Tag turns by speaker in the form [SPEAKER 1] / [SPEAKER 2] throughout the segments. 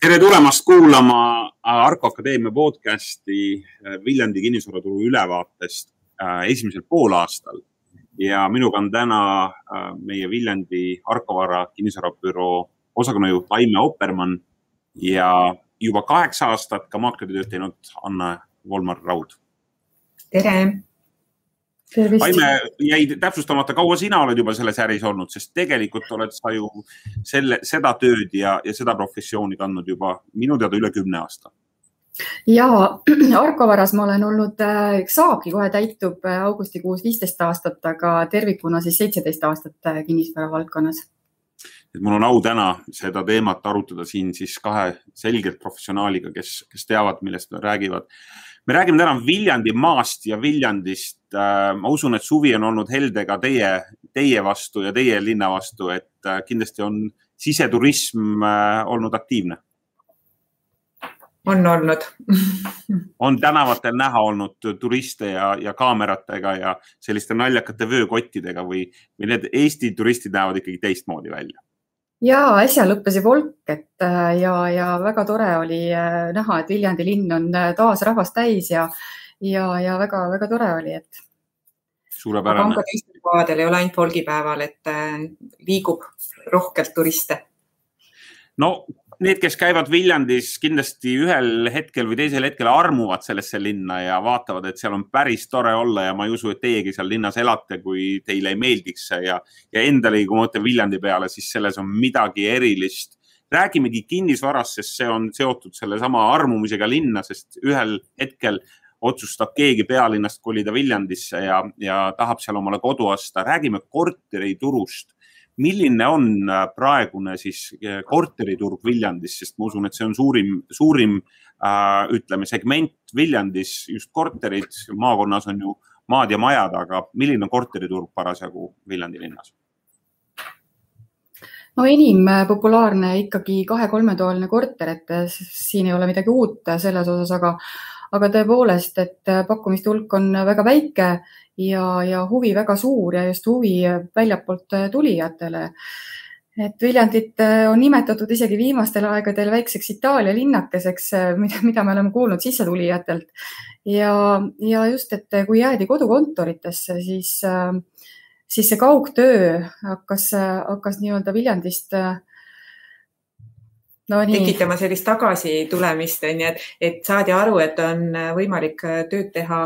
[SPEAKER 1] tere tulemast kuulama Arko Akadeemia podcasti Viljandi kinnisvaraturu ülevaatest esimesel poolaastal. ja minuga on täna meie Viljandi Arkovara kinnisvarabüroo osakonnajuht Aime Oppermann ja juba kaheksa aastat ka maakleritööd teinud Anne Volmar Raud.
[SPEAKER 2] tere
[SPEAKER 1] Aime jäi täpsustamata, kaua sina oled juba selles äris olnud, sest tegelikult oled sa ju selle, seda tööd ja, ja seda professiooni kandnud juba minu teada üle kümne aasta.
[SPEAKER 2] ja Arkovaras ma olen olnud, äh, saabki kohe täitub äh, augustikuus viisteist aastat, aga tervikuna siis seitseteist aastat äh, kinnisvara valdkonnas
[SPEAKER 1] et mul on au täna seda teemat arutada siin siis kahe selgelt professionaaliga, kes, kes teavad, millest nad räägivad me räägime täna Viljandi maast ja Viljandist. Äh, ma usun, et suvi on olnud helde ka teie, teie vastu ja teie linna vastu, et äh, kindlasti on siseturism äh, olnud aktiivne.
[SPEAKER 2] on olnud
[SPEAKER 1] on tänavatel näha olnud turiste ja, ja kaameratega ja selliste naljakate vöökottidega või, või need Eesti turistid näevad ikkagi teistmoodi välja
[SPEAKER 2] ja äsja lõppes Evolk, et äh, ja, ja väga tore oli äh, näha, et Viljandi linn on äh, taas rahvast täis ja, ja, ja väga-väga tore oli, et.
[SPEAKER 1] Suurepärane.
[SPEAKER 2] aga teistel päevadel ei ole ainult folgipäeval, et liigub rohkelt turiste.
[SPEAKER 1] no need, kes käivad Viljandis, kindlasti ühel hetkel või teisel hetkel armuvad sellesse linna ja vaatavad, et seal on päris tore olla ja ma ei usu, et teiegi seal linnas elate, kui teile ei meeldiks see ja, ja endalegi, kui ma mõtlen Viljandi peale, siis selles on midagi erilist. räägimegi kinnisvarast, sest see on seotud sellesama armumisega linna, sest ühel hetkel otsustab keegi pealinnast kolida Viljandisse ja, ja tahab seal omale kodu osta. räägime korteriturust milline on äh, praegune siis äh, korteriturg Viljandis, sest ma usun, et see on suurim, suurim äh, ütleme segment Viljandis, just korterid, maakonnas on ju maad ja majad, aga milline on korteriturg parasjagu Viljandi linnas?
[SPEAKER 2] no enim populaarne ikkagi kahe-kolmetoaline korter, et siin ei ole midagi uut selles osas, aga, aga tõepoolest, et pakkumiste hulk on väga väike ja, ja huvi väga suur ja just huvi väljapoolt tulijatele. et Viljandit äh, on nimetatud isegi viimastel aegadel väikseks Itaalia linnakeseks, äh, mida, mida me oleme kuulnud sissetulijatelt. ja, ja just, et kui jäädi kodukontoritesse, siis, äh, siis see kaugtöö hakkas, hakkas nii-öelda Viljandist no, nii. tekitama sellist tagasitulemist, onju, et, et saadi aru, et on võimalik tööd teha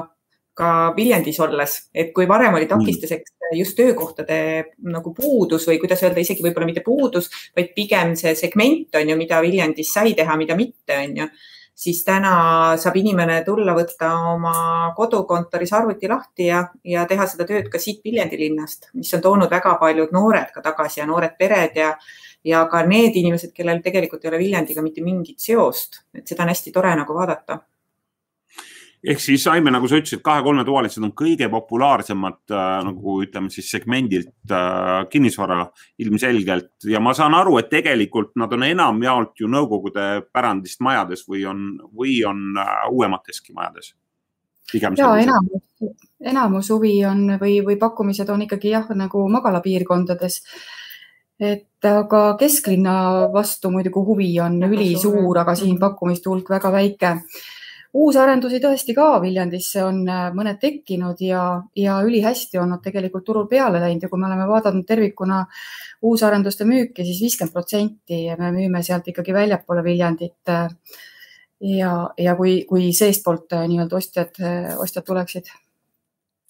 [SPEAKER 2] ka Viljandis olles, et kui varem oli takistuseks just töökohtade nagu puudus või kuidas öelda, isegi võib-olla mitte puudus, vaid pigem see segment on ju, mida Viljandis sai teha, mida mitte, on ju. Siis täna saab inimene tulla, võtta oma kodukontoris arvuti lahti ja, ja teha seda tööd ka siit Viljandi linnast, mis on toonud väga paljud noored ka tagasi ja noored pered ja, ja ka need inimesed, kellel tegelikult ei ole Viljandiga mitte mingit seost, et seda on hästi tore nagu vaadata.
[SPEAKER 1] Ehk siis Aime, nagu sa ütlesid, kahe-kolmetoalised on kõige populaarsemad äh, nagu ütleme siis segmendilt äh, kinnisvara ilmselgelt. Ja ma saan aru, et tegelikult nad on enamjaolt ju Nõukogude pärandist majades või on, või on äh, uuemateski majades.
[SPEAKER 2] ja enamus, enamus huvi on või, või pakkumised on ikkagi jah, nagu magalapiirkondades et aga kesklinna vastu muidugi huvi on ülisuur, aga siin pakkumiste hulk väga väike. Uusarendusi tõesti ka Viljandisse on äh, mõned tekkinud ja, ja ülihästi on nad tegelikult turul peale läinud ja kui me oleme vaadanud tervikuna uusarenduste müüki siis, siis viiskümmend protsenti me müüme sealt ikkagi väljapoole Viljandit. Äh, ja, ja kui, kui seestpoolt äh, nii-öelda ostjad, ostjad tuleksid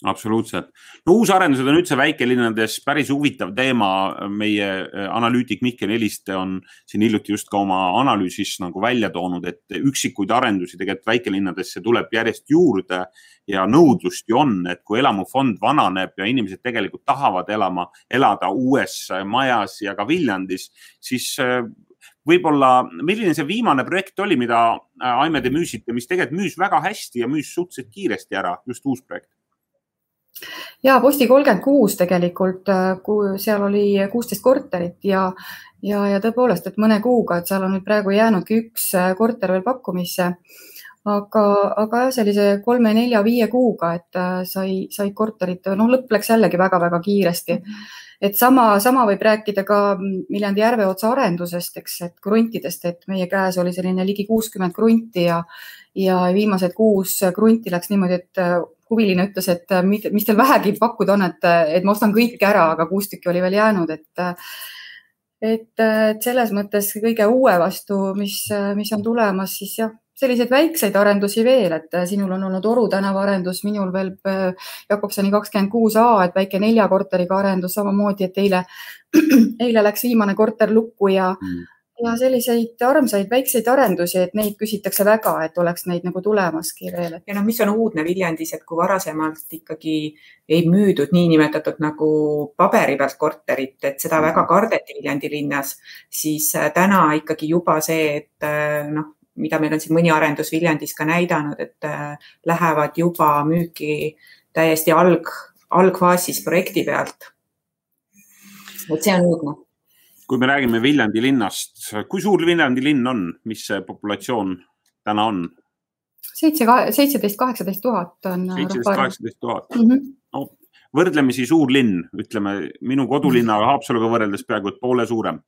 [SPEAKER 1] absoluutselt. no uusarendused on üldse väikelinnades päris huvitav teema. meie äh, analüütik Mihkel Eliste on siin hiljuti just ka oma analüüsis nagu välja toonud, et üksikuid arendusi tegelikult väikelinnadesse tuleb järjest juurde ja nõudlust ju on, et kui elamufond vananeb ja inimesed tegelikult tahavad elama, elada uues majas ja ka Viljandis, siis äh, võib-olla, milline see viimane projekt oli, mida äh, Aime te müüsite, mis tegelikult müüs väga hästi ja müüs suhteliselt kiiresti ära, just uus projekt?
[SPEAKER 2] Ja Posti kolmkümmend kuus tegelikult, äh, seal oli kuusteist korterit ja, ja, ja tõepoolest, et mõne kuuga, et seal on nüüd praegu jäänudki üks äh, korter veel pakkumisse. aga, aga jah, sellise kolme-nelja-viie kuuga, et äh, sai, said korterid, noh, lõpp läks jällegi väga-väga kiiresti. et sama, sama võib rääkida ka Viljandi järveotsa arendusest, eks, et kruntidest, et meie käes oli selline ligi kuuskümmend krunti ja, ja viimased kuus krunti läks niimoodi, et huviline ütles, et mis teil vähegi pakkuda on, et, et ma ostan kõik ära, aga kuus tükki oli veel jäänud, et et, et selles mõttes kõige uue vastu, mis, mis on tulemas, siis jah, selliseid väikseid arendusi veel, et sinul on olnud Oru tänava arendus, minul veel äh, Jakobsoni kakskümmend kuus A, et väike nelja korteriga arendus samamoodi, et eile, eile läks viimane korter lukku ja mm., ja selliseid armsaid väikseid arendusi, et neid küsitakse väga, et oleks neid nagu tulemaski veel.
[SPEAKER 3] ja noh, mis on uudne Viljandis, et kui varasemalt ikkagi ei müüdud niinimetatud nagu paberi pealt korterit, et seda väga kardeti Viljandi linnas, siis äh, täna ikkagi juba see, et äh, noh, mida meil on siin mõni arendus Viljandis ka näidanud, et äh, lähevad juba müüki täiesti alg, algfaasis projekti pealt. et see on uudne.
[SPEAKER 1] Kui me räägime Viljandi linnast, kui suur Viljandi linn on, mis see populatsioon täna on?
[SPEAKER 2] seitse, seitseteist, kaheksateist tuhat on.
[SPEAKER 1] Äh, seitseteist, kaheksateist tuhat. Mhm. no võrdlemisi suur linn, ütleme minu kodulinnaga Haapsaluga võrreldes peaaegu et poole suurem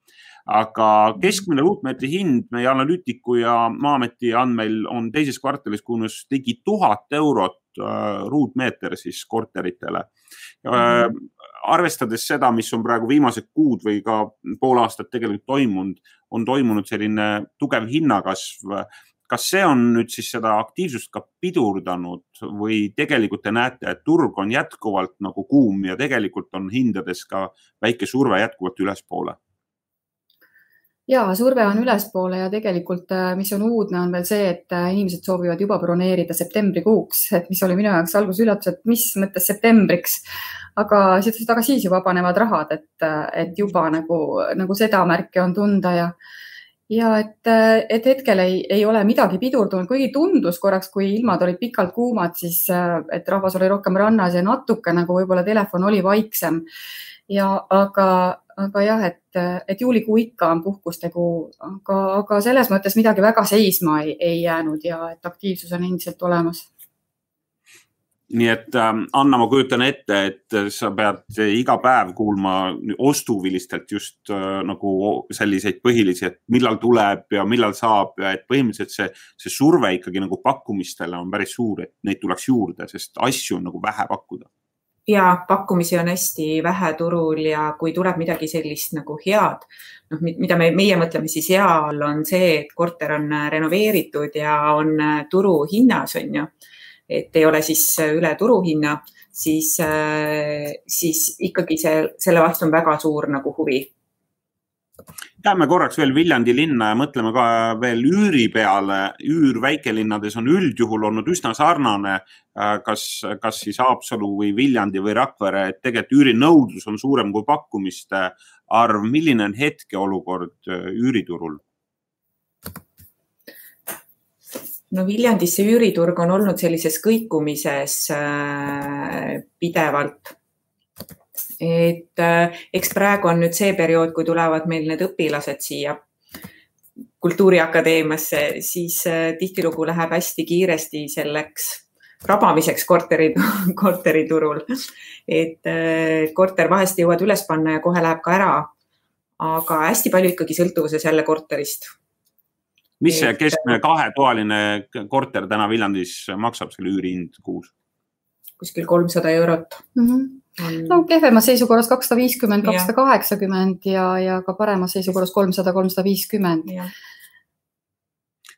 [SPEAKER 1] aga keskmine ruutmeetri hind meie analüütiku ja Maa-ameti andmeil on teises kvartalis kujunes ligi tuhat eurot äh, ruutmeeter siis korteritele mm. -hmm. Arvestades seda, mis on praegu viimased kuud või ka pool aastat tegelikult toimunud, on toimunud selline tugev hinnakasv kas see on nüüd siis seda aktiivsust ka pidurdanud või tegelikult te näete, et turg on jätkuvalt nagu kuum ja tegelikult on hindades ka väike surve jätkuvalt ülespoole?
[SPEAKER 2] Ja surve on ülespoole ja tegelikult, äh, mis on uudne, on veel see, et äh, inimesed soovivad juba broneerida septembrikuuks, et mis oli minu jaoks alguses üllatus, et mis mõttes septembriks. aga aga siis ju vabanevad rahad, et, äh, et juba nagu, nagu seda märki on tunda ja ja et, et hetkel ei, ei ole midagi pidurdunud, kuigi tundus korraks, kui ilmad olid pikalt kuumad, siis et rahvas oli rohkem rannas ja natuke nagu võib-olla telefon oli vaiksem. ja aga, aga jah, et, et juulikuu ikka on puhkuste kuu, aga, aga selles mõttes midagi väga seisma ei, ei jäänud ja et aktiivsus on endiselt olemas.
[SPEAKER 1] Nii et äh, Anna, ma kujutan ette, et sa pead iga päev kuulma ostuvilistelt just äh, nagu selliseid põhilisi, et millal tuleb ja millal saab ja et põhimõtteliselt see, see surve ikkagi nagu pakkumistele on päris suur, et neid tuleks juurde, sest asju on nagu vähe pakkuda
[SPEAKER 3] ja pakkumisi on hästi vähe turul ja kui tuleb midagi sellist nagu head, noh, mida me, meie mõtleme siis hea all, on see, et korter on renoveeritud ja on turuhinnas, on ju. et ei ole siis üle turuhinna, siis, siis ikkagi see, selle vastu on väga suur nagu huvi
[SPEAKER 1] Jääme korraks veel Viljandi linna ja mõtleme ka veel üüri peale. üür väikelinnades on üldjuhul olnud üsna sarnane, äh, kas, kas siis Haapsalu või Viljandi või Rakvere, et tegelikult üürinõudlus on suurem kui pakkumiste arv. milline on hetkeolukord äh, üüriturul?
[SPEAKER 3] no Viljandis see üüriturg on olnud sellises kõikumises äh, pidevalt et äh, eks praegu on nüüd see periood, kui tulevad meil need õpilased siia Kultuuriakadeemiasse, siis äh, tihtilugu läheb hästi kiiresti selleks rabamiseks korteri, korteriturul. et äh, korter vahest jõuad üles panna ja kohe läheb ka ära. aga hästi palju ikkagi sõltuvuses jälle korterist.
[SPEAKER 1] mis see keskmine kahetoaline korter täna Viljandis maksab, selle üürihind kuus?
[SPEAKER 3] kuskil kolmsada eurot mm.
[SPEAKER 2] -hmm on.... no kehvemas seisukorras kakssada viiskümmend, kakssada kaheksakümmend ja, ja ka paremas seisukorras kolmsada, kolmsada viiskümmend.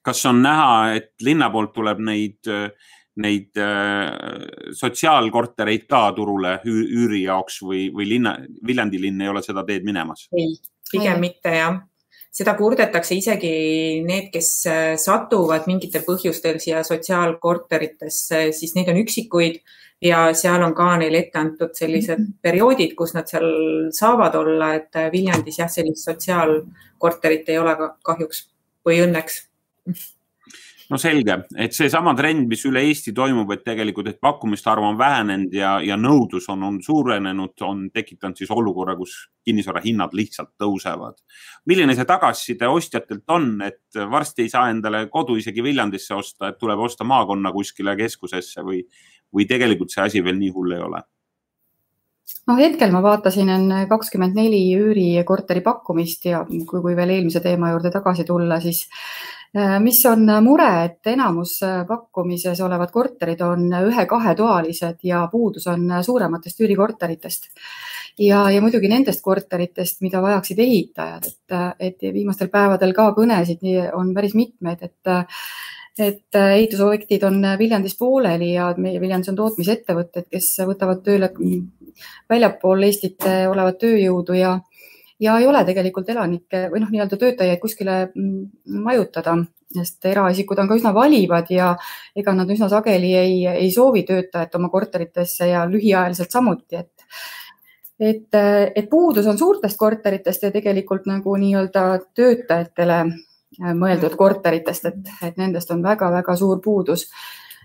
[SPEAKER 1] kas on näha, et linna poolt tuleb neid, neid äh, sotsiaalkortereid ka turule üüri jaoks või, või linna, Viljandi linn ei ole seda teed minemas?
[SPEAKER 3] ei, pigem ei. mitte jah seda kurdetakse isegi need, kes äh, satuvad mingitel põhjustel siia sotsiaalkorteritesse, siis neid on üksikuid ja seal on ka neile ette antud sellised mm -hmm. perioodid, kus nad seal saavad olla, et Viljandis jah, sellist sotsiaalkorterit ei ole kahjuks või õnneks
[SPEAKER 1] no selge, et seesama trend, mis üle Eesti toimub, et tegelikult, et pakkumiste arv on vähenenud ja, ja nõudlus on, on suurenenud, on tekitanud siis olukorra, kus kinnisvara hinnad lihtsalt tõusevad. milline see tagasiside ostjatelt on, et varsti ei saa endale kodu isegi Viljandisse osta, et tuleb osta maakonna kuskile keskusesse või, või tegelikult see asi veel nii hull ei ole?
[SPEAKER 2] noh, hetkel ma vaatasin enne kakskümmend neli üürikorteri pakkumist ja kui, kui veel eelmise teema juurde tagasi tulla, siis mis on mure, et enamus pakkumises olevad korterid on ühe-kahetoalised ja puudus on suurematest üürikorteritest. Ja, ja muidugi nendest korteritest, mida vajaksid ehitajad, et, et viimastel päevadel ka kõnesid on päris mitmeid, et et ehitusobjektid on Viljandis pooleli ja meie Viljandis on tootmisettevõtted, kes võtavad tööle väljapool Eestit olevat tööjõudu ja, ja ei ole tegelikult elanikke või noh, nii-öelda töötajaid kuskile mm, majutada, sest eraisikud on ka üsna valivad ja ega nad üsna sageli ei, ei soovi töötajat oma korteritesse ja lühiajaliselt samuti, et et, et puudus on suurtest korteritest ja tegelikult nagu nii-öelda töötajatele mõeldud korteritest, et, et nendest on väga-väga suur puudus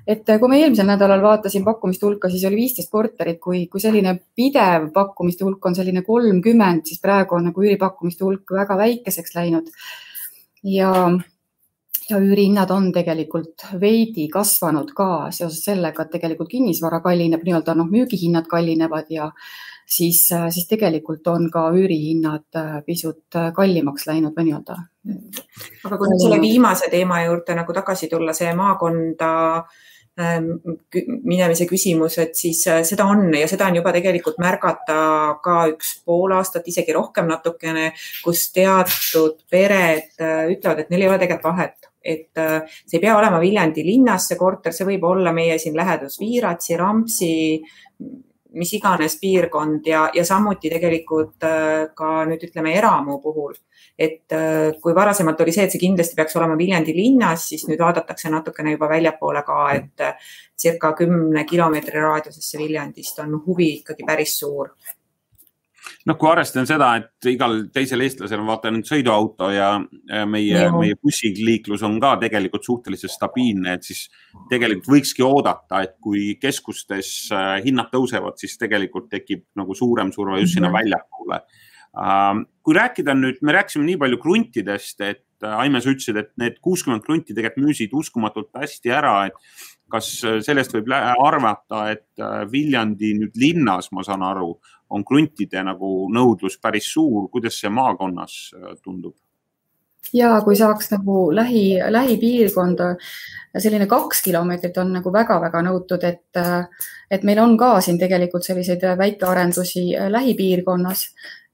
[SPEAKER 2] et äh, kui ma eelmisel nädalal vaatasin pakkumiste hulka, siis oli viisteist korterit, kui, kui selline pidev pakkumiste hulk on selline kolmkümmend, siis praegu on nagu üüripakkumiste hulk väga väikeseks läinud. ja, ja üürihinnad on tegelikult veidi kasvanud ka seoses sellega, et tegelikult kinnisvara kallineb, nii-öelda noh, müügihinnad kallinevad ja siis, äh, siis tegelikult on ka üürihinnad äh, pisut kallimaks läinud või nii-öelda.
[SPEAKER 3] aga kui nüüd selle viimase teema juurde nagu tagasi tulla, see maakonda äh, minemise küsimus, et siis äh, seda on ja seda on juba tegelikult märgata ka üks pool aastat, isegi rohkem natukene, kus teatud pered äh, ütlevad, et neil ei ole tegelikult vahet, et äh, see ei pea olema Viljandi linnas, see korter, see võib olla meie siin lähedus Viiratsi, Rampsi, mis iganes piirkond ja, ja samuti tegelikult ka nüüd ütleme eramu puhul. Et äh, kui varasemalt oli see, et see kindlasti peaks olema Viljandi linnas, siis nüüd vaadatakse natukene juba väljapoole ka, et äh, circa kümne kilomeetri raadiusesse Viljandist on huvi ikkagi päris suur
[SPEAKER 1] noh, kui arvestada seda, et igal teisel eestlasel on vaata nüüd sõiduauto ja meie, meie bussiliiklus on ka tegelikult suhteliselt stabiilne, et siis tegelikult võikski oodata, et kui keskustes äh, hinnad tõusevad, siis tegelikult tekib nagu suurem surve just sinna mhm. väljapoole Ähm, kui rääkida nüüd, me rääkisime nii palju kruntidest, et äh, Aime, sa ütlesid, et need kuuskümmend krunti tegelikult müüsid uskumatult hästi ära, et kas äh, sellest võib arvata, et äh, Viljandi nüüd linnas, ma saan aru, on kruntide nagu nõudlus päris suur, kuidas see maakonnas tundub?
[SPEAKER 2] ja kui saaks nagu lähi, lähipiirkonda, selline kaks kilomeetrit on nagu väga-väga nõutud, et, et meil on ka siin tegelikult selliseid väikearendusi lähipiirkonnas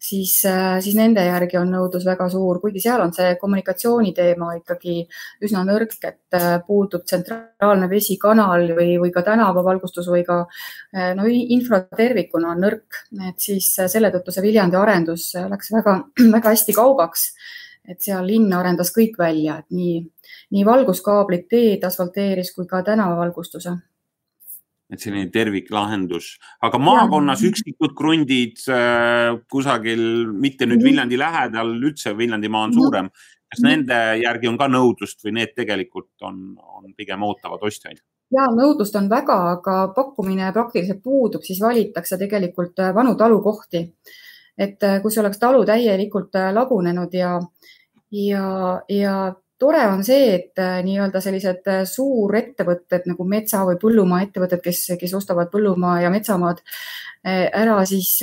[SPEAKER 2] siis, äh, siis nende järgi on nõudlus väga suur, kuigi seal on see kommunikatsiooni teema ikkagi üsna nõrk, et äh, puudub tsentraalne vesikanal või, või ka tänavavalgustus või ka äh, no infra tervikuna on nõrk, et siis selle tõttu see Viljandi arendus läks väga, väga hästi kaubaks. et seal linn arendas kõik välja, et nii, nii valguskaablid, teed asfalteeris kui ka tänavavalgustuse
[SPEAKER 1] et selline terviklahendus, aga maakonnas üksikud krundid äh, kusagil, mitte nüüd mhm. Viljandi lähedal, üldse Viljandimaa on mhm. suurem. kas -hmm. nende järgi on ka nõudlust või need tegelikult on, on pigem ootavad ostjaid?
[SPEAKER 2] ja nõudlust on väga, aga pakkumine praktiliselt puudub, siis valitakse tegelikult äh, vanu talukohti. et äh, kus oleks talu täielikult lagunenud ja, ja, ja tore on see, et äh, nii-öelda sellised äh, suurettevõtted nagu metsa või põllumaa ettevõtted, kes, kes ostavad põllumaa ja metsamaad äh, ära, siis,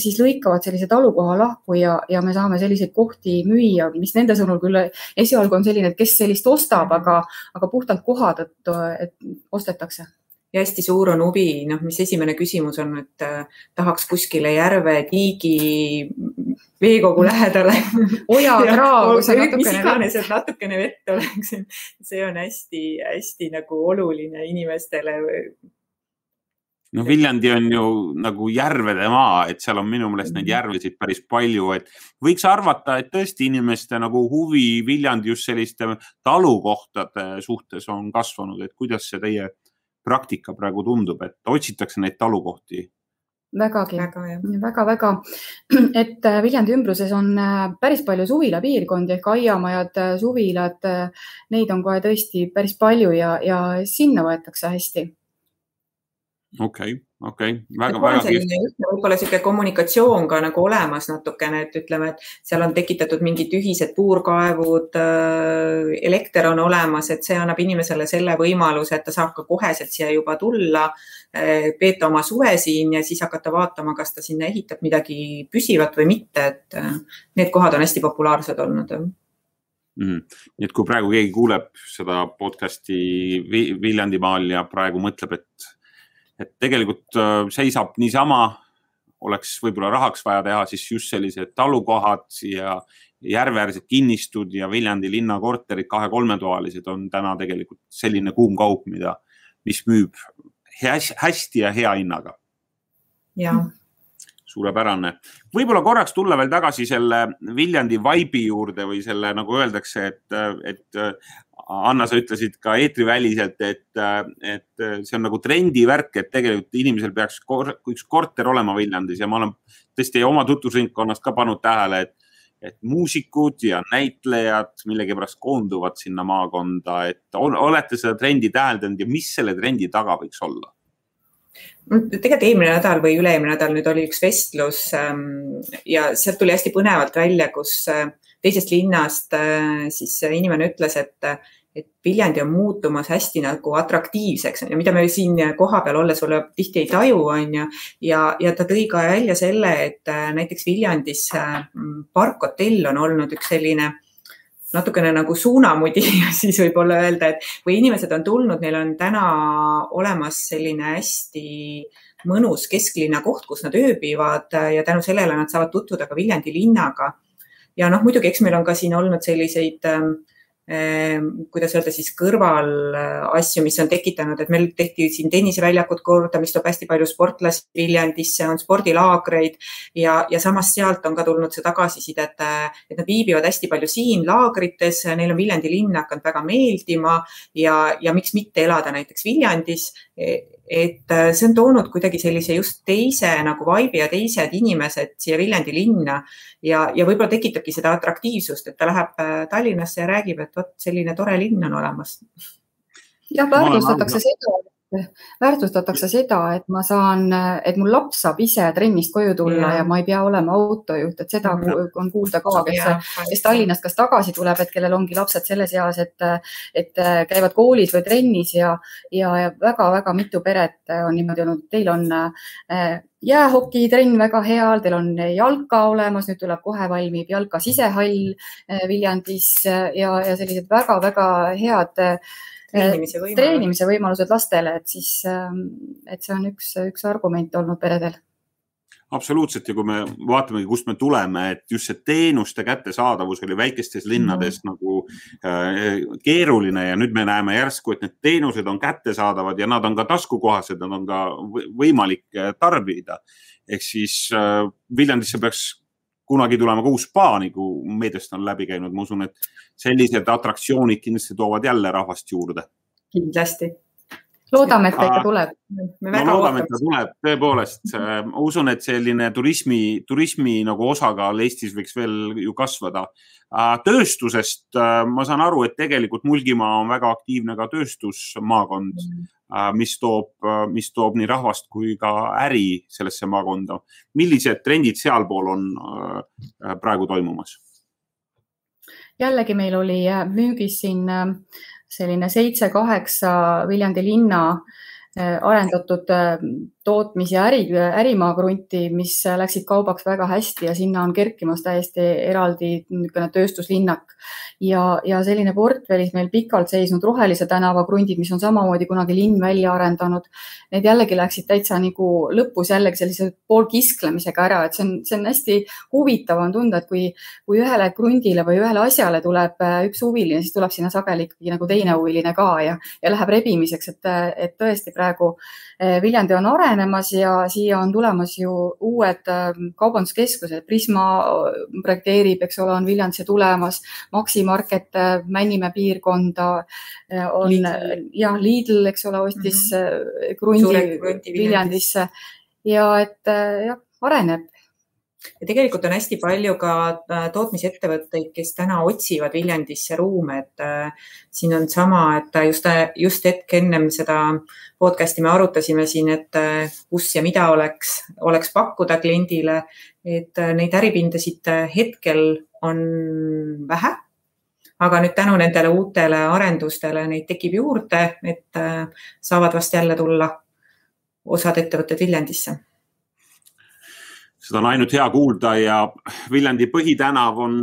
[SPEAKER 2] siis lõikavad sellise talukoha lahku ja, ja me saame selliseid kohti müüa, mis nende sõnul küll esialgu on selline, et kes sellist ostab, aga, aga puhtalt koha tõttu, et ostetakse
[SPEAKER 3] ja hästi suur on huvi, noh, mis esimene küsimus on, et äh, tahaks kuskile järve, tiigi, veekogu lähedale
[SPEAKER 2] oja, kraav,
[SPEAKER 3] mis iganes, et natukene vett oleks. see on hästi-hästi nagu oluline inimestele.
[SPEAKER 1] no Viljandi on ju nagu järvede maa, et seal on minu meelest neid mhm. järvesid päris palju, et võiks arvata, et tõesti inimeste nagu huvi Viljandi just selliste talukohtade suhtes on kasvanud, et kuidas see teie praktika praegu tundub, et otsitakse neid talukohti?
[SPEAKER 2] vägagi väga,, väga-väga, et äh, Viljandi ümbruses on äh, päris palju suvilapiirkondi ehk aiamajad, äh, suvilad, neid on kohe tõesti päris palju ja, ja sinna võetakse hästi.
[SPEAKER 1] okei okay,, okei okay., väga, väga
[SPEAKER 3] kihvt. võib-olla niisugune kommunikatsioon ka nagu olemas natukene, et ütleme, et seal on tekitatud mingid ühised puurkaevud, äh, elekter on olemas, et see annab inimesele selle võimaluse, et ta saab ka koheselt siia juba tulla, äh, veeta oma suve siin ja siis hakata vaatama, kas ta sinna ehitab midagi püsivat või mitte, et äh, need kohad on hästi populaarsed olnud
[SPEAKER 1] Mm -hmm. nii et kui praegu keegi kuuleb seda podcast'i Viljandimaal ja praegu mõtleb, et et tegelikult äh, seisab niisama, oleks võib-olla rahaks vaja teha siis just sellised talukohad ja järveäärsed kinnistud ja Viljandi linna korterid, kahe-kolmetoalised on täna tegelikult selline kuum kaup, mida, mis müüb hästi ja hea hinnaga.
[SPEAKER 3] jah
[SPEAKER 1] suurepärane. võib-olla korraks tulla veel tagasi selle Viljandi vaibi juurde või selle, nagu öeldakse, et, et Anna, sa ütlesid ka eetriväliselt, et, et see on nagu trendivärk, et tegelikult inimesel peaks kor üks korter olema Viljandis ja ma olen tõesti oma tutvusringkonnast ka pannud tähele, et, et muusikud ja näitlejad millegipärast koonduvad sinna maakonda, et olete seda trendi täheldanud ja mis selle trendi taga võiks olla?
[SPEAKER 3] Tegelikult eelmine nädal või üle-eelmine nädal nüüd oli üks vestlus ähm, ja sealt tuli hästi põnevalt välja, kus äh, teisest linnast äh, siis inimene ütles, et, et Viljandi on muutumas hästi nagu atraktiivseks ja mida me siin kohapeal olles võib-olla tihti ei taju, on ju. ja, ja ta tõi ka välja selle, et äh, näiteks Viljandis äh, parkhotell on olnud üks selline natukene nagu suunamudi, siis võib-olla öelda, et kui inimesed on tulnud, neil on täna olemas selline hästi mõnus kesklinna koht, kus nad ööbivad ja tänu sellele nad saavad tutvuda ka Viljandi linnaga. Ja noh, muidugi, eks meil on ka siin olnud selliseid äh, kuidas öelda siis kõrvalasju, mis on tekitanud, et meil tehti siin tenniseväljakud korda, mis toob hästi palju sportlasi Viljandisse, on spordilaagreid ja, ja samas sealt on ka tulnud see tagasiside, et, et nad viibivad hästi palju siin laagrites, neil on Viljandi linn hakanud väga meeldima ja, ja miks mitte elada näiteks Viljandis et äh, see on toonud kuidagi sellise just teise nagu vibe'i ja teised inimesed siia Viljandi linna ja, ja võib-olla tekitabki seda atraktiivsust, et ta läheb äh, Tallinnasse ja räägib, et vot selline tore linn on olemas.
[SPEAKER 2] jah, väärtustatakse seda, väärtustatakse seda, et ma saan, et mul laps saab ise trennist koju tulla ja, ja ma ei pea olema autojuht, et seda ja. on kuulda ka, kes, kes Tallinnast kas tagasi tuleb, et kellel ongi lapsed selles eas, et, et käivad koolis või trennis ja, ja, ja väga-väga mitu peret on niimoodi olnud, teil on äh, jäähokitrenn väga hea, teil on jalka olemas, nüüd tuleb kohe valmib jalka sisehall äh, Viljandis ja, ja sellised väga-väga head äh, treenimise võimalused, treenimise võimalused lastele, et siis, ähm, et see on üks, üks argument olnud peredel
[SPEAKER 1] absoluutselt ja kui me vaatamegi, kust me tuleme, et just see teenuste kättesaadavus oli väikestes linnades mm. nagu äh, keeruline ja nüüd me näeme järsku, et need teenused on kättesaadavad ja nad on ka taskukohased, nad on ka võimalik äh, tarbida. ehk siis äh, Viljandisse peaks kunagi tulema ka uus spa, nagu meediast on läbi käinud, ma usun, et sellised atraktsioonid kindlasti toovad jälle rahvast juurde.
[SPEAKER 3] kindlasti.
[SPEAKER 2] loodame, et ta ikka tuleb.
[SPEAKER 1] no loodame, et ta tuleb, tõepoolest. ma usun, et selline turismi, turismi nagu osakaal Eestis võiks veel ju kasvada. tööstusest ma saan aru, et tegelikult Mulgimaa on väga aktiivne ka tööstusmaakond mm Äh, mis toob, äh, mis toob nii rahvast kui ka äri sellesse maakonda. millised trendid sealpool on äh, praegu toimumas?
[SPEAKER 2] jällegi meil oli müügis siin selline seitse-kaheksa Viljandi linna arendatud tootmis- ja äri, ärimaa krunti, mis läksid kaubaks väga hästi ja sinna on kerkimas täiesti eraldi niisugune tööstuslinnak. ja, ja selline portfellis meil pikalt seisnud Rohelise tänava krundid, mis on samamoodi kunagi linn välja arendanud. Need jällegi läksid täitsa nagu lõpus jällegi sellise poolkisklemisega ära, et see on, see on hästi huvitav on tunda, et kui, kui ühele krundile või ühele asjale tuleb äh, üks huviline, siis tuleb sinna sageli ikkagi nagu teine huviline ka ja, ja läheb rebimiseks, et, et tõesti praegu äh, Viljandi on arenenud arenemas ja siia on tulemas ju uued ähm, kaubanduskeskused, Prisma äh, projekteerib, eks ole, on Viljandisse tulemas, Maxi Market äh, Männimäe piirkonda äh, on Lidl. ja Lidl, eks ole, ostis mm -hmm. krundi Viljandisse. Ja et jah, areneb
[SPEAKER 3] ja tegelikult on hästi palju ka äh, tootmisettevõtteid, kes täna otsivad Viljandisse ruume, et äh, siin on sama, et just, just hetk ennem seda podcast'i me arutasime siin, et äh, kus ja mida oleks, oleks pakkuda kliendile, et neid äripindasid hetkel on vähe. Aga nüüd tänu nendele uutele arendustele neid tekib juurde, et saavad vast jälle tulla osad ettevõtted Viljandisse
[SPEAKER 1] seda on ainult hea kuulda ja Viljandi põhitänav on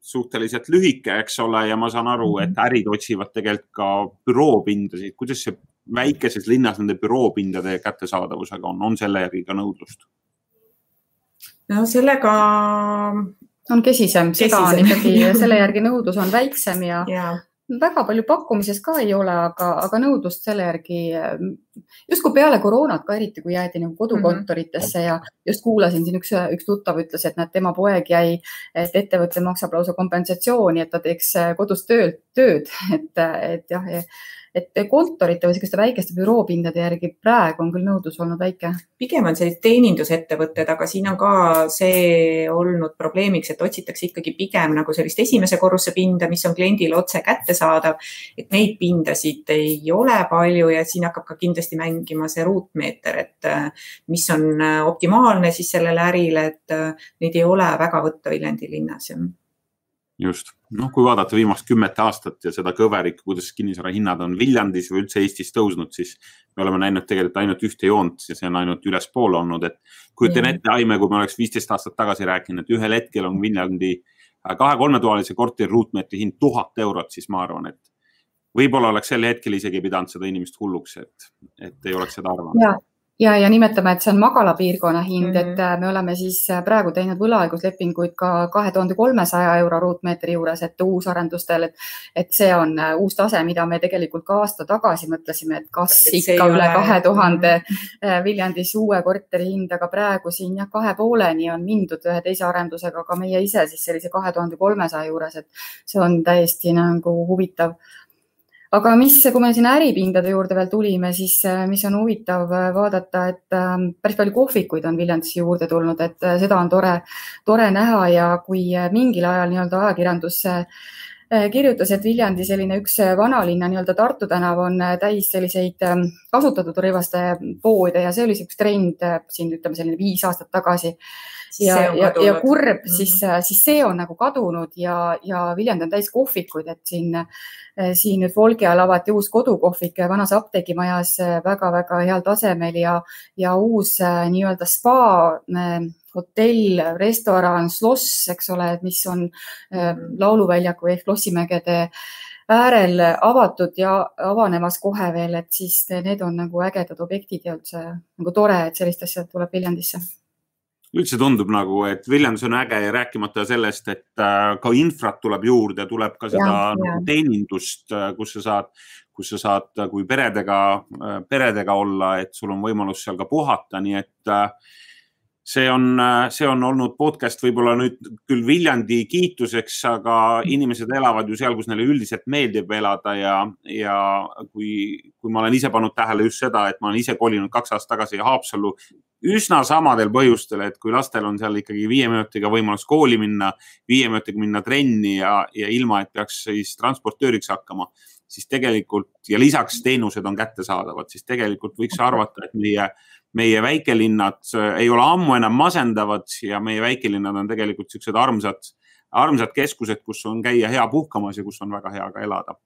[SPEAKER 1] suhteliselt lühike, eks ole, ja ma saan aru, et mhm. ärid otsivad tegelikult ka büroopindasid. kuidas see väikeses linnas nende büroopindade kättesaadavusega on, on selle järgi ka nõudlust?
[SPEAKER 3] no sellega
[SPEAKER 2] on kesisem, seda on ikkagi, selle järgi nõudlus on väiksem ja, ja väga palju pakkumises ka ei ole, aga, aga nõudlust selle järgi justkui peale koroonat ka eriti, kui jäädi nagu kodukontoritesse mm -hmm. ja just kuulasin siin üks, üks tuttav ütles, et näed, tema poeg jäi, et ettevõte maksab lausa kompensatsiooni, et ta teeks kodus tööd, tööd, et, et jah et kontorite või selliste väikeste büroopindade järgi praegu on küll nõudlus olnud väike.
[SPEAKER 3] pigem on sellised teenindusettevõtted, aga siin on ka see olnud probleemiks, et otsitakse ikkagi pigem nagu sellist esimese korruse pinda, mis on kliendile otse kättesaadav. et neid pindasid ei ole palju ja siin hakkab ka kindlasti mängima see ruutmeeter, et äh, mis on äh, optimaalne siis sellele ärile, et äh, neid ei ole väga võtta Viljandi linnas
[SPEAKER 1] just, noh, kui vaadata viimast kümmet aastat ja seda kõverikku, kuidas kinnisvara hinnad on Viljandis või üldse Eestis tõusnud, siis me oleme näinud tegelikult ainult ühte joont ja see on ainult ülespoole olnud, et kujutan mm. ette, Aime, kui me oleks viisteist aastat tagasi rääkinud, et ühel hetkel on Viljandi kahe-kolmetoalise korteri ruutmeetri hind tuhat eurot, siis ma arvan, et võib-olla oleks sel hetkel isegi pidanud seda inimest hulluks, et, et ei oleks seda arvanud
[SPEAKER 2] ja, ja nimetame, et see on magala piirkonna hind mm, -hmm. et äh, me oleme siis äh, praegu teinud võlaõiguslepinguid ka kahe tuhande kolmesaja euro ruutmeetri juures, et uusarendustel, et, et see on äh, uus tase, mida me tegelikult ka aasta tagasi mõtlesime, et kas et ikka üle kahe tuhande mhm. Viljandis uue korteri hind, aga praegu siin jah, kahe pooleni on mindud ühe teise arendusega, ka meie ise siis sellise kahe tuhande kolmesaja juures, et see on täiesti nagu huvitav aga mis, kui me sinna äripindade juurde veel tulime, siis äh, mis on huvitav äh, vaadata, et ähm, päris palju kohvikuid on Viljandisse juurde tulnud, et äh, seda on tore, tore näha ja kui mingil ajal nii-öelda ajakirjandus kirjutas, et Viljandi selline üks vanalinna nii-öelda Tartu tänav on täis selliseid ähm, kasutatud rõivaste poode ja see oli üks trend siin ütleme selline viis aastat tagasi ja, ja, ja kurb mm, -hmm. siis, siis see on nagu kadunud ja, ja Viljandi on täis kohvikuid, et siin, siin nüüd Volgi all avati uus kodukohvik vanas apteegimajas väga-väga heal tasemel ja, ja uus nii-öelda spa hotell, restoran, sloss, eks ole, mis on mhm. lauluväljaku ehk Lossimägede äärel avatud ja avanemas kohe veel, et siis need on nagu ägedad objektid ja üldse nagu tore, et sellist asja tuleb Viljandisse
[SPEAKER 1] üldse tundub nagu, et Viljandis on äge ja rääkimata sellest, et äh, ka infrat tuleb juurde, tuleb ka seda ja, ja. Nagu teenindust, äh, kus sa saad, kus sa saad, äh, kui peredega, peredega olla, et sul on võimalus seal ka puhata, nii et see on, see on olnud podcast võib-olla nüüd küll Viljandi kiituseks, aga inimesed elavad ju seal, kus neile üldiselt meeldib elada ja, ja kui, kui ma olen ise pannud tähele just seda, et ma olen ise kolinud kaks aastat tagasi Haapsallu üsna samadel põhjustel, et kui lastel on seal ikkagi viie minutiga võimalus kooli minna, viie minutiga minna trenni ja, ja ilma, et peaks siis transportööriks hakkama, siis tegelikult ja lisaks teenused on kättesaadavad, siis tegelikult võiks arvata, et meie, meie väikelinnad ei ole ammu enam masendavad ja meie väikelinnad on tegelikult siuksed armsad, armsad keskused, kus on käia hea puhkamas ja kus on väga hea ka elada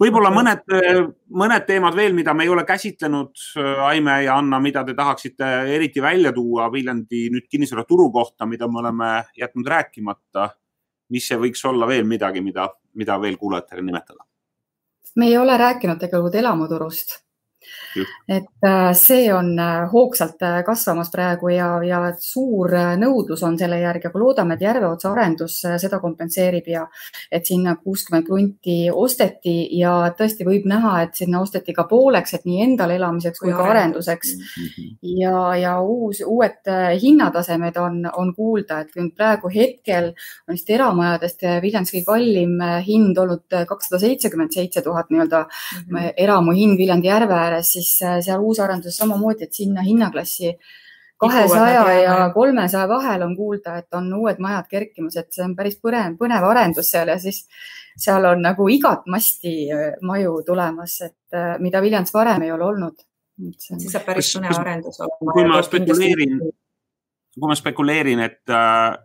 [SPEAKER 1] võib-olla mõned, mõned teemad veel, mida me ei ole käsitlenud, Aime ja Anna, mida te tahaksite eriti välja tuua Viljandi nüüd kinnisvaraturu kohta, mida me oleme jätnud rääkimata. mis see võiks olla veel midagi, mida, mida veel kuulajatele nimetada?
[SPEAKER 2] me ei ole rääkinud tegelikult elamuturust et äh, see on äh, hoogsalt äh, kasvamas praegu ja, ja suur nõudlus on selle järgi, aga loodame, et Järveotsa arendus seda kompenseerib ja et sinna kuuskümmend krunti osteti ja tõesti võib näha, et sinna osteti ka pooleks, et nii endale elamiseks kui, kui ka arenduseks. Mhm. ja, ja uus, uued hinnatasemed on, on kuulda, et praegu hetkel on vist eramajadest Viljandis kõige kallim hind olnud kakssada seitsekümmend seitse tuhat nii-öelda mm -hmm. eramu hind Viljandi järve ääres, siis siis äh, seal uusarenduses samamoodi, et sinna hinnaklassi kahesaja ja kolmesaja vahel on kuulda, et on uued majad kerkimas, et see on päris põnev, põnev arendus seal ja siis seal on nagu igat masti äh, maju tulemas, et äh, mida Viljandis varem ei ole olnud.
[SPEAKER 3] see saab päris põnev arendus
[SPEAKER 1] olema. kui ma spekuleerin, kui ma spekuleerin, et,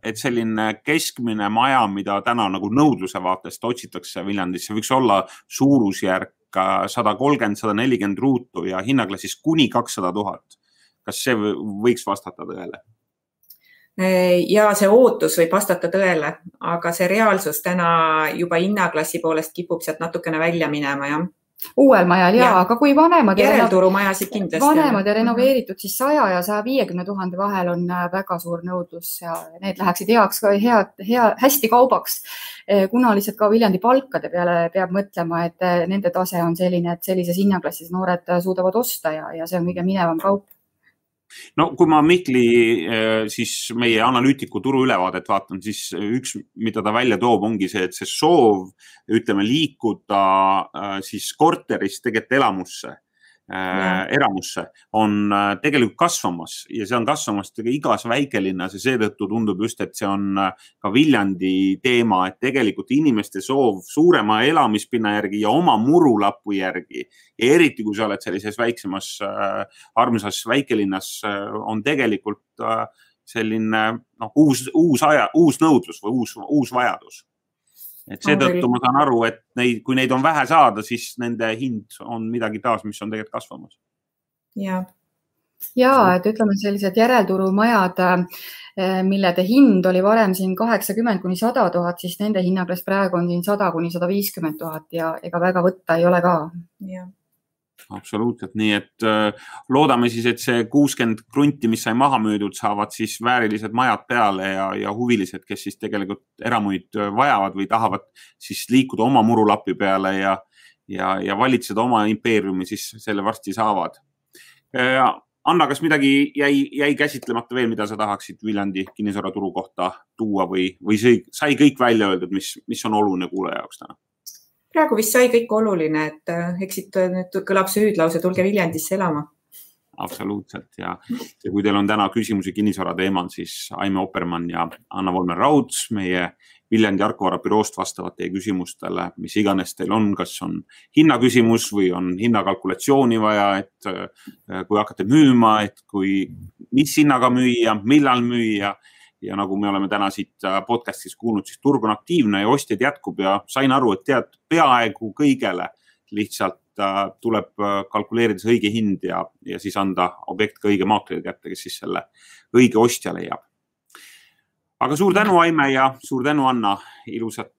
[SPEAKER 1] et selline keskmine maja, mida täna nagu nõudluse vaatest otsitakse Viljandisse, võiks olla suurusjärk sada kolmkümmend, sada nelikümmend ruutu ja hinnaklassis kuni kakssada tuhat kas see võiks vastata tõele?
[SPEAKER 3] ja see ootus võib vastata tõele, aga see reaalsus täna juba hinnaklassi poolest kipub sealt natukene välja minema, jah
[SPEAKER 2] uuel majal ja, ja, aga kui vanemad.
[SPEAKER 3] järelturumajasid kindlasti.
[SPEAKER 2] vanemad ja renoveeritud, siis saja ja saja viiekümne tuhande vahel on äh, väga suur nõudlus ja need läheksid heaks, head, hea, hästi kaubaks. Äh, kuna lihtsalt ka Viljandi palkade peale peab mõtlema, et äh, nende tase on selline, et sellises hinnaklassis noored suudavad osta ja, ja see on kõige minevam kaup
[SPEAKER 1] no kui ma Mihkli äh, siis meie analüütiku turuülevaadet vaatan, siis üks, mida ta välja toob, ongi see, et see soov, ütleme, liikuda äh, siis korterist tegelikult elamusse Äh, eramusse, on äh, tegelikult kasvamas ja see on kasvamas igas väikelinnas ja seetõttu tundub just, et see on äh, ka Viljandi teema, et tegelikult inimeste soov suurema elamispinna järgi ja oma murulapu järgi eriti, kui sa oled sellises väiksemas armsas väikelinnas, on tegelikult selline noh, uus, uus aja, uus nõudlus või uus, uus vajadus et seetõttu ma saan aru, et neid, kui neid on vähe saada, siis nende hind on midagi taas, mis on tegelikult kasvamas.
[SPEAKER 2] ja, ja et ütleme, sellised järelturumajad, eh, millede hind oli varem siin kaheksakümmend kuni sada tuhat, siis nende hinnaklass praegu on siin sada kuni sada viiskümmend tuhat ja ega väga võtta ei ole ka. jah
[SPEAKER 1] absoluutselt, nii et äh, loodame siis, et see kuuskümmend krunti, mis sai maha müüdud, saavad siis väärilised majad peale ja, ja huvilised, kes siis tegelikult eramuid äh, vajavad või tahavad siis liikuda oma murulapi peale ja, ja, ja valitseda oma impeeriumi, siis selle varsti saavad. Äh, Anna, kas midagi jäi, jäi käsitlemata veel, mida sa tahaksid Viljandi kinnisvaraturu kohta tuua või, või see sai kõik välja öeldud, mis, mis on oluline kuulaja jaoks täna?
[SPEAKER 3] Praegu vist sai kõik oluline, et äh, eks siit äh, nüüd kõlab see hüüdlause, tulge Viljandisse elama.
[SPEAKER 1] absoluutselt ja, ja kui teil on täna küsimusi kinnisvara teemal, siis Aime Oppermann ja Anna Volmer-Rauds meie Viljandi Arkovara büroost vastavad teie küsimustele, mis iganes teil on, kas on hinnaküsimus või on hinnakalkulatsiooni vaja, et äh, kui hakkate müüma, et kui, mis hinnaga müüa, millal müüa ja nagu me oleme täna siit äh, podcast'is kuulnud, siis turg on aktiivne ja ostjaid jätkub ja sain aru, et tead, peaaegu kõigele lihtsalt äh, tuleb äh, kalkuleerida see õige hind ja, ja siis anda objekt ka õige maakleri kätte, kes siis selle õige ostja leiab. aga suur tänu, Aime ja suur tänu, Anna, ilusat,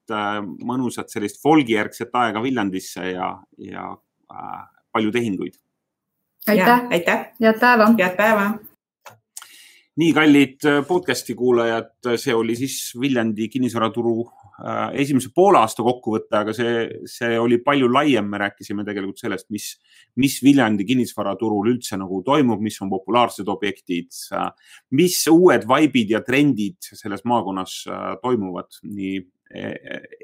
[SPEAKER 1] mõnusat sellist folgijärgset aega Viljandisse ja, ja äh, palju tehinguid.
[SPEAKER 2] aitäh,
[SPEAKER 3] aitäh,
[SPEAKER 2] head päeva.
[SPEAKER 3] head päeva
[SPEAKER 1] nii kallid äh, podcast'i kuulajad, see oli siis Viljandi kinnisvaraturu äh, esimese poole aasta kokkuvõte, aga see, see oli palju laiem, me rääkisime tegelikult sellest, mis, mis Viljandi kinnisvaraturul üldse nagu toimub, mis on populaarsed objektid, mis uued vaibid ja trendid selles maakonnas äh, toimuvad nii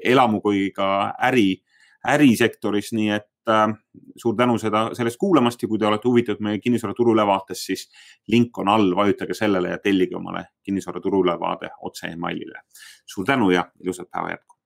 [SPEAKER 1] elamu kui ka äri, ärisektoris, nii et Äh, suur tänu seda, sellest kuulamast ja kui te olete huvitatud meie kinnisvaraturu ülevaatest, siis link on all, vajutage sellele ja tellige omale kinnisvaraturu ülevaade otse emailile. suur tänu ja ilusat päeva jätku.